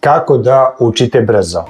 Kako da učite brzo?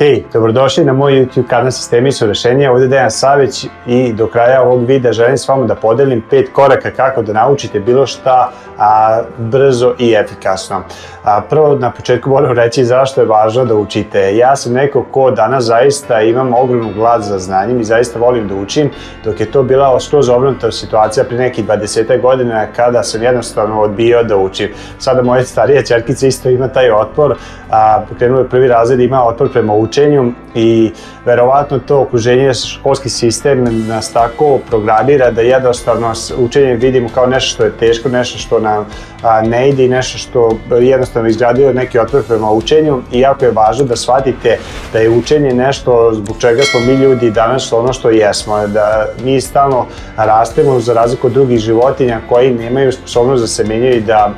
Hej, dobrodošli na moj YouTube kanal Sistemi su rešenja, ovde je Dejan Savić i do kraja ovog videa želim s vama da podelim pet koraka kako da naučite bilo šta a, brzo i efikasno. A, prvo na početku moram reći zašto je važno da učite. Ja sam neko ko danas zaista imam ogromnu glad za znanjem i zaista volim da učim, dok je to bila skroz obrnuta situacija pre nekih 20 godina kada sam jednostavno odbio da učim. Sada moja starija čerkica isto ima taj otpor, a, krenula je prvi razred ima otpor prema učenju učenju i verovatno to okruženje, školski sistem nas tako programira da jednostavno učenje vidimo kao nešto što je teško, nešto što nam ne ide i nešto što jednostavno izgradio neki otpor prema učenju i jako je važno da shvatite da je učenje nešto zbog čega smo mi ljudi danas ono što jesmo, da mi stalno rastemo za razliku od drugih životinja koji nemaju sposobnost da se menjaju i da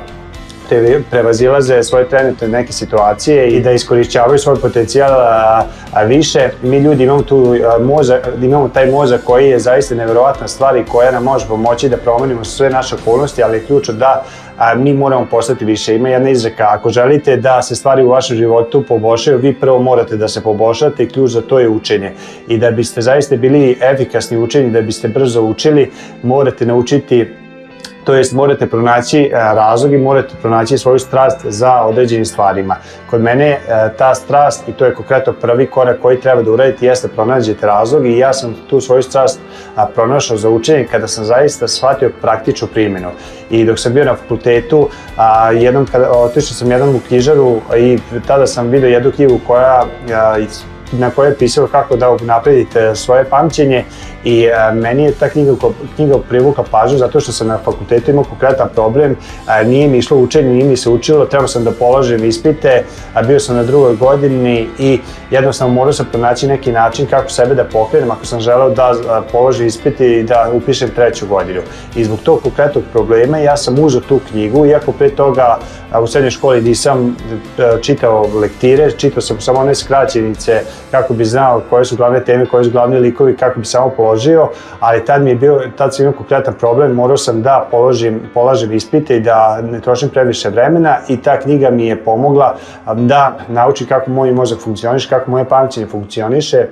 zahtevi prevazilaze svoje trenutne neke situacije i da iskorišćavaju svoj potencijal a, a više. Mi ljudi imamo, tu, moza, imamo taj mozak koji je zaista nevjerovatna stvar i koja nam može pomoći da promenimo sve naše okolnosti, ali je ključno da a, mi moramo postati više. Ima jedna izreka, ako želite da se stvari u vašem životu poboljšaju, vi prvo morate da se poboljšate i ključ za to je učenje. I da biste zaista bili efikasni učenji, da biste brzo učili, morate naučiti to jest morate pronaći e, razlog i morate pronaći svoju strast za određenim stvarima. Kod mene e, ta strast, i to je konkretno prvi korak koji treba da uradite, jeste pronađete razlog i ja sam tu svoju strast pronašao za učenje kada sam zaista shvatio praktičnu primjenu. I dok sam bio na fakultetu, a, jednom kada, otišao sam jednom u knjižaru i tada sam vidio jednu knjigu koja a, na kojoj je pisao kako da unapredite svoje pamćenje i e, meni je ta knjiga, knjiga privuka pažnju zato što sam na fakultetu imao konkretan problem, nije mi išlo učenje, nije mi se učilo, trebao sam da položim ispite, a bio sam na drugoj godini i jednostavno morao sam pronaći neki način kako sebe da pokrenem ako sam želeo da položim ispite i da upišem treću godinu. I zbog tog konkretnog problema ja sam uzao tu knjigu, iako pre toga u srednjoj školi nisam e, čitao lektire, čitao sam samo one skraćenice kako bi znao koje su glavne teme, koje su glavni likovi, kako bi samo položio, ali tad mi je bio, tad sam imao konkretan problem, morao sam da položim, polažem ispite i da ne trošim previše vremena i ta knjiga mi je pomogla da naučim kako moj mozak funkcioniše, kako moje pamćenje funkcioniše,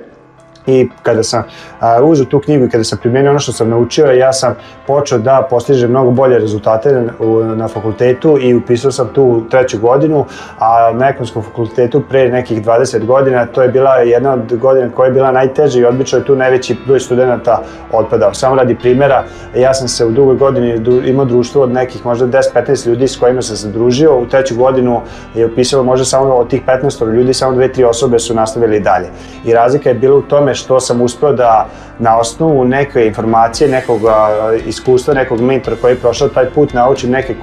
i kada sam a, uzeo tu knjigu i kada sam primenio ono što sam naučio, ja sam počeo da postižem mnogo bolje rezultate na, fakultetu i upisao sam tu treću godinu, a na ekonomskom fakultetu pre nekih 20 godina to je bila jedna od godina koja je bila najteža i odbično je tu najveći broj studenta otpadao. Samo radi primera, ja sam se u drugoj godini imao društvo od nekih možda 10-15 ljudi s kojima sam se družio, u treću godinu je upisalo možda samo od tih 15 ljudi, samo dve, tri osobe su nastavili dalje. I razlika je bila u tome što sam uspeo da na osnovu neke informacije, nekog iskustva, nekog mentora koji je prošao taj put, naučim neke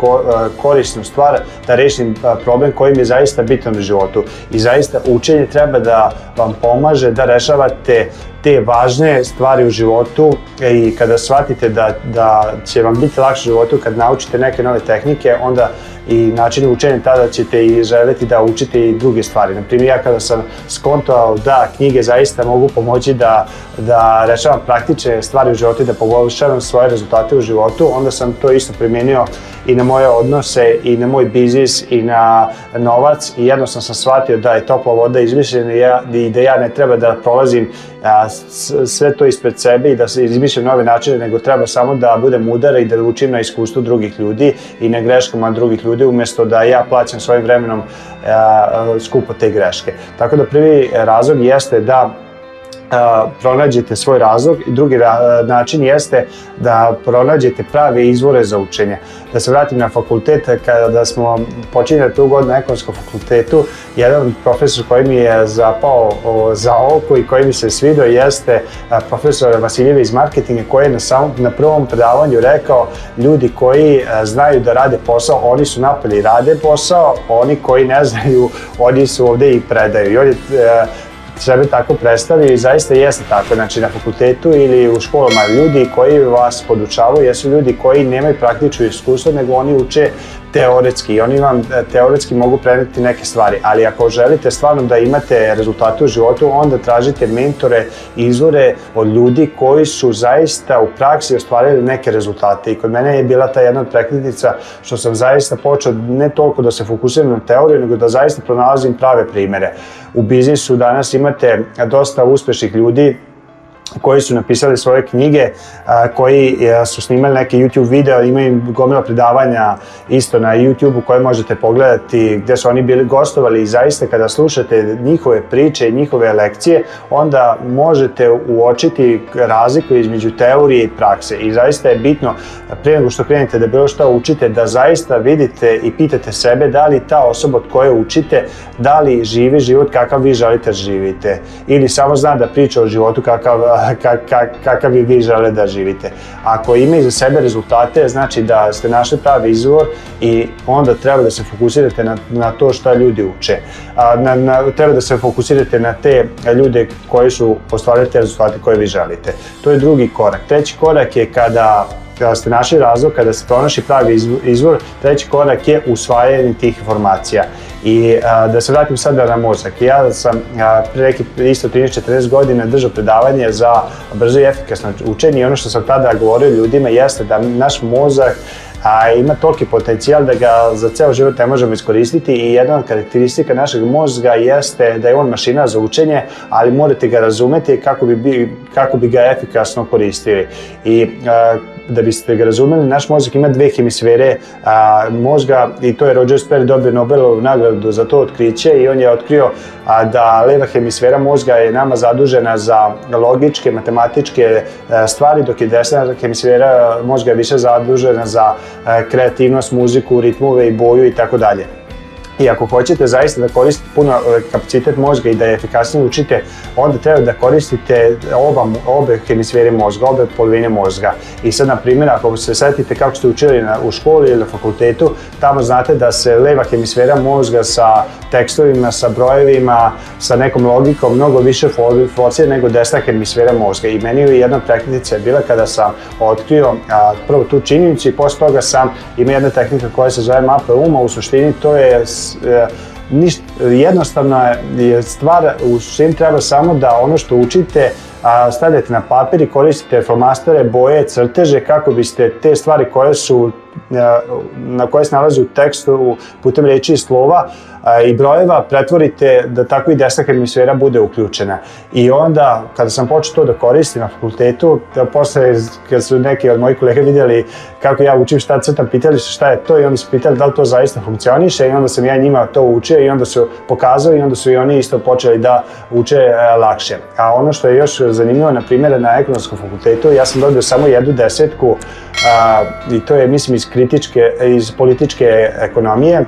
korisne stvari da rešim problem koji mi je zaista bitan u životu. I zaista učenje treba da vam pomaže da rešavate te važne stvari u životu e, i kada shvatite da, da će vam biti lakše u životu kad naučite neke nove tehnike, onda i način učenja tada ćete i želeti da učite i druge stvari. Naprimjer, ja kada sam skontovao da knjige zaista mogu pomoći da da rešavam praktične stvari u životu i da poboljšavam svoje rezultate u životu, onda sam to isto primenio i na moje odnose i na moj biznis i na novac i jednostavno sam shvatio da je topla voda izmišljena i, ja, i da ja ne treba da prolazim a, sve to ispred sebe i da se izmišljam nove načine, nego treba samo da budem udara i da učim na iskustvu drugih ljudi i na greškama drugih ljudi umesto da ja plaćam svojim vremenom a, a, skupo te greške. Tako da prvi razlog jeste da pronađete svoj razlog i drugi način jeste da pronađete prave izvore za učenje. Da se vratim na fakultet, kada smo počinjali tu godinu na ekonomskom fakultetu, jedan profesor koji mi je zapao za oko i koji mi se svidao jeste profesor Vasiljevi iz marketinga koji je na, samom, na prvom predavanju rekao ljudi koji znaju da rade posao, oni su napolje i rade posao, oni koji ne znaju, oni su ovde i predaju. I on je sebe tako predstavi i zaista jeste tako. Znači na fakultetu ili u školama ljudi koji vas podučavaju jesu ljudi koji nemaju praktično iskustvo, nego oni uče teoretski. Oni vam e, teoretski mogu preneti neke stvari, ali ako želite stvarno da imate rezultate u životu, onda tražite mentore, izvore od ljudi koji su zaista u praksi ostvarili neke rezultate. I kod mene je bila ta jedna od prekretnica što sam zaista počeo ne toliko da se fokusiram na teoriju, nego da zaista pronalazim prave primere. U biznisu danas imate dosta uspešnih ljudi koji su napisali svoje knjige, koji su snimali neke YouTube video, imaju gomila predavanja isto na YouTube-u koje možete pogledati gde su oni bili gostovali i zaista kada slušate njihove priče i njihove lekcije, onda možete uočiti razliku između teorije i prakse i zaista je bitno prije nego što krenete da bilo šta učite, da zaista vidite i pitate sebe da li ta osoba od koje učite, da li živi život kakav vi želite da živite ili samo zna da priča o životu kakav ka, ka, kakav bi vi žele da živite. Ako ima iza sebe rezultate, znači da ste našli pravi izvor i onda treba da se fokusirate na, na to šta ljudi uče. A, na, na, treba da se fokusirate na te ljude koji su ostvarili te rezultate koje vi želite. To je drugi korak. Treći korak je kada kada ste našli razlog, kada se pronaši pravi izvor, treći korak je usvajanje tih informacija. I da se vratim sada na mozak. Ja sam a, isto 13-14 godina držao predavanje za brzo i efikasno učenje i ono što sam tada govorio ljudima jeste da naš mozak ima toliki potencijal da ga za ceo život ne možemo iskoristiti i jedna od karakteristika našeg mozga jeste da je on mašina za učenje, ali morate ga razumeti kako bi, kako bi ga efikasno koristili. I da biste ga razumeli, naš mozak ima dve hemisfere a, mozga i to je Roger Sperry dobio Nobelovu nagradu za to otkriće i on je otkrio a, da leva hemisfera mozga je nama zadužena za logičke, matematičke a, e, stvari, dok je desna hemisfera mozga je više zadužena za a, e, kreativnost, muziku, ritmove i boju i tako dalje. I ako hoćete zaista da koristite puno e, kapacitet mozga i da je efikasnije učite, onda treba da koristite oba, obe hemisfere mozga, obe polovine mozga. I sad, na primjer, ako se setite kako ste učili na, u školi ili na fakultetu, tamo znate da se leva hemisfera mozga sa tekstovima, sa brojevima, sa nekom logikom mnogo više focije nego desna hemisfera mozga. I meni je jedna tehnica bila kada sam otkrio a, prvo tu činjenicu i posle toga sam imao jedna tehnika koja se zove mapa uma, u suštini to je E, ništa, jednostavna je stvar u čim treba samo da ono što učite a, stavljate na papir i koristite flomastare, boje, crteže kako biste te stvari koje su na koje se nalaze u tekstu putem reči i slova i brojeva pretvorite da tako i desna hemisfera bude uključena. I onda, kada sam počeo to da koristim na fakultetu, da posle kad su neki od mojih kolega videli kako ja učim šta crtam, pitali su šta je to i onda su pitali da li to zaista funkcioniše i onda sam ja njima to učio i onda su pokazali i onda su i oni isto počeli da uče e, lakše. A ono što je još zanimljivo, na primjer, na ekonomskom fakultetu ja sam dobio samo jednu desetku a, i to je, mislim, iz kritičke, iz političke ekonomije,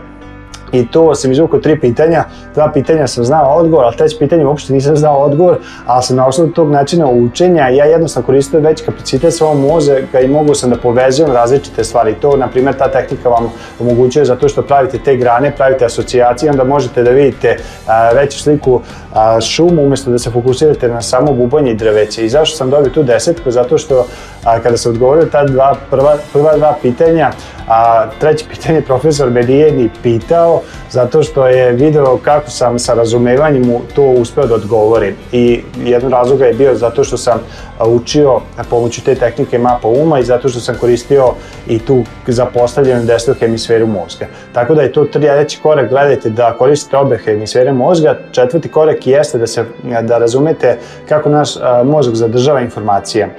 i to sam izvukao tri pitanja. Dva pitanja sam znao odgovor, ali treće pitanje uopšte nisam znao odgovor, ali sam na osnovu tog načina učenja ja jednostavno koristio već kapacitet svog mozga i mogu sam da povezujem različite stvari. To, na primjer, ta tehnika vam omogućuje zato što pravite te grane, pravite asocijacije, onda možete da vidite a, veću sliku a, šumu umesto da se fokusirate na samo bubanje i drveće. I zašto sam dobio tu desetku? Zato što a, kada sam odgovorio ta dva, prva, prva dva pitanja, A treće pitanje profesor me nije pitao zato što je video kako sam sa razumevanjem to uspeo da odgovorim. I jedan razloga je bio zato što sam učio pomoću te tehnike mapa uma i zato što sam koristio i tu zapostavljenu desnu hemisferu mozga. Tako da je to treći korak, gledajte da koristite obe hemisfere mozga. Četvrti korak jeste da, se, da razumete kako naš mozak zadržava informacije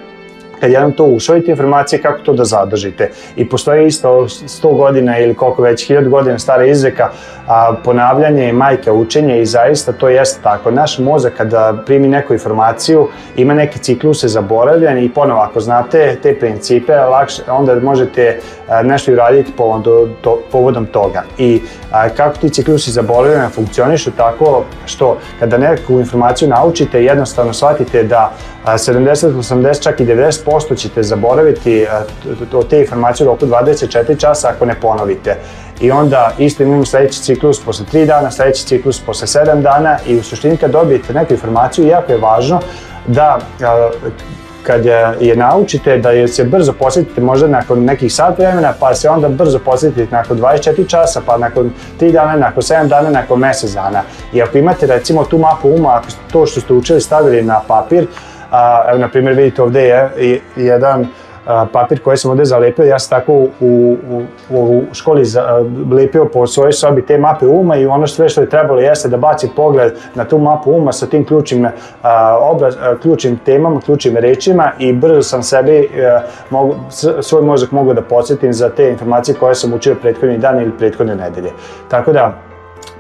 kad jednom to usvojite informacije, kako to da zadržite. I postoje isto 100 godina ili koliko već, 1000 godina stara izreka, a, ponavljanje je majka učenja i zaista to jeste tako. Naš mozak kada primi neku informaciju, ima neke cikluse zaboravljene i ponovo ako znate te principe, lakše, onda možete a, nešto i uraditi povodom, to, povodom toga. I a, kako ti ciklusi zaboravljena funkcionišu tako što kada neku informaciju naučite, jednostavno shvatite da 70, 80, čak i 90% ćete zaboraviti od te informacije u roku 24 časa ako ne ponovite. I onda isto imamo sledeći ciklus posle 3 dana, sledeći ciklus posle 7 dana i u suštini kad dobijete neku informaciju, jako je važno da kad je, je naučite, da je se brzo posjetite možda nakon nekih sat vremena, pa se onda brzo posjetite nakon 24 časa, pa nakon 3 dana, nakon 7 dana, nakon mesec dana. I ako imate recimo tu mapu uma, ako to što ste učili stavili na papir, A, na primjer, vidite ovdje je jedan papir koji sam ovdje zalepio, ja sam tako u, u, u školi za, lepio po svojoj sobi te mape uma i ono sve što je trebalo jeste da baci pogled na tu mapu uma sa tim ključnim, a, obraz, temama, ključnim rečima i brzo sam sebi, mogu, svoj mozak mogu da podsjetim za te informacije koje sam učio prethodni dan ili prethodne nedelje. Tako da,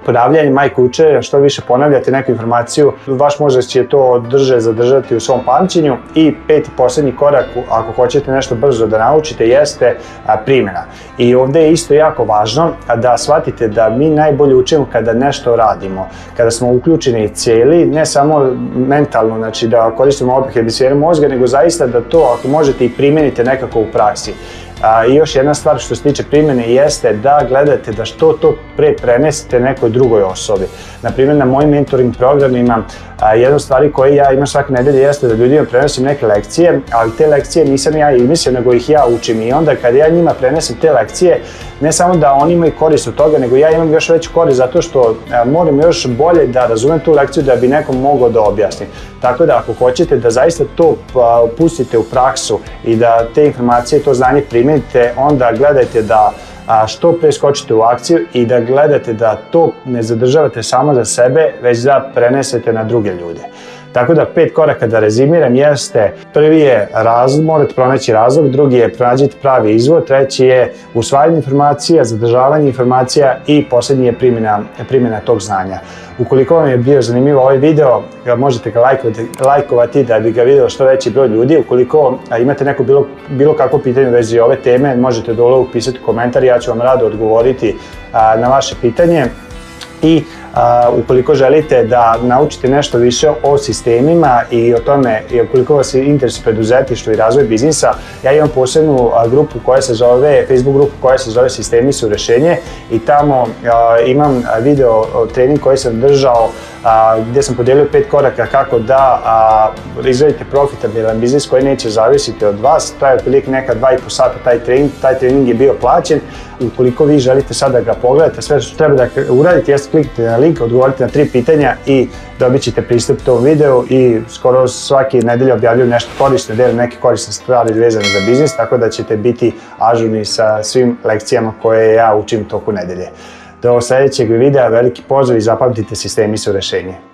ponavljanje majke učenja, što više ponavljate neku informaciju, vaš mozak će to drže zadržati u svom pamćenju i peti poslednji korak, ako hoćete nešto brzo da naučite, jeste primjena. I ovde je isto jako važno da shvatite da mi najbolje učimo kada nešto radimo, kada smo uključeni cijeli, ne samo mentalno, znači da koristimo obih hemisfera mozga, nego zaista da to, ako možete, i primenite nekako u praksi. A, I još jedna stvar što se tiče primjene jeste da gledate da što to pre prenesete nekoj drugoj osobi. Naprimjer, na mojim mentoring programima A, jedna od stvari koje ja imam svake nedelje jeste da ljudima prenosim neke lekcije, ali te lekcije nisam ja izmislio, nego ih ja učim i onda kad ja njima prenesem te lekcije, ne samo da oni imaju korist od toga, nego ja imam još veću korist zato što a, e, moram još bolje da razumem tu lekciju da bi nekom mogao da objasnim. Tako da ako hoćete da zaista to a, pa, pustite u praksu i da te informacije, to znanje primenite, onda gledajte da a, što pre skočite u akciju i da gledate da to ne zadržavate samo za sebe, već da prenesete na druge ljude. Tako da pet koraka da rezimiram jeste, prvi je razlog, morate pronaći razlog, drugi je pronađiti pravi izvor, treći je usvajanje informacija, zadržavanje informacija i poslednji je primjena, primjena tog znanja. Ukoliko vam je bio zanimljiv ovaj video, možete ga lajkovati, lajkovati da bi ga video što veći broj ljudi. Ukoliko imate neko bilo, bilo kakvo pitanje u vezi ove teme, možete dole upisati komentar, ja ću vam rado odgovoriti na vaše pitanje. I Uh, ukoliko želite da naučite nešto više o sistemima i o tome i ukoliko vas interesuje preduzetništvo i razvoj biznisa, ja imam posebnu grupu koja se zove, Facebook grupu koja se zove Sistemi su rešenje i tamo uh, imam video trening koji sam držao a, gdje sam podijelio pet koraka kako da a, izgledite profitabilan biznis koji neće zavisiti od vas. To je otprilike neka dva i po sata taj trening, taj trening je bio plaćen. Ukoliko vi želite sada da ga pogledate, sve što treba da uradite jeste kliknite na link, odgovorite na tri pitanja i dobit ćete pristup tom videu i skoro svaki nedelje objavljuju nešto korisno, dele neke korisne stvari vezane za biznis, tako da ćete biti ažurni sa svim lekcijama koje ja učim toku nedelje. Do sledećeg videa, veliki pozdrav i zapamtite sistemi su rešenje.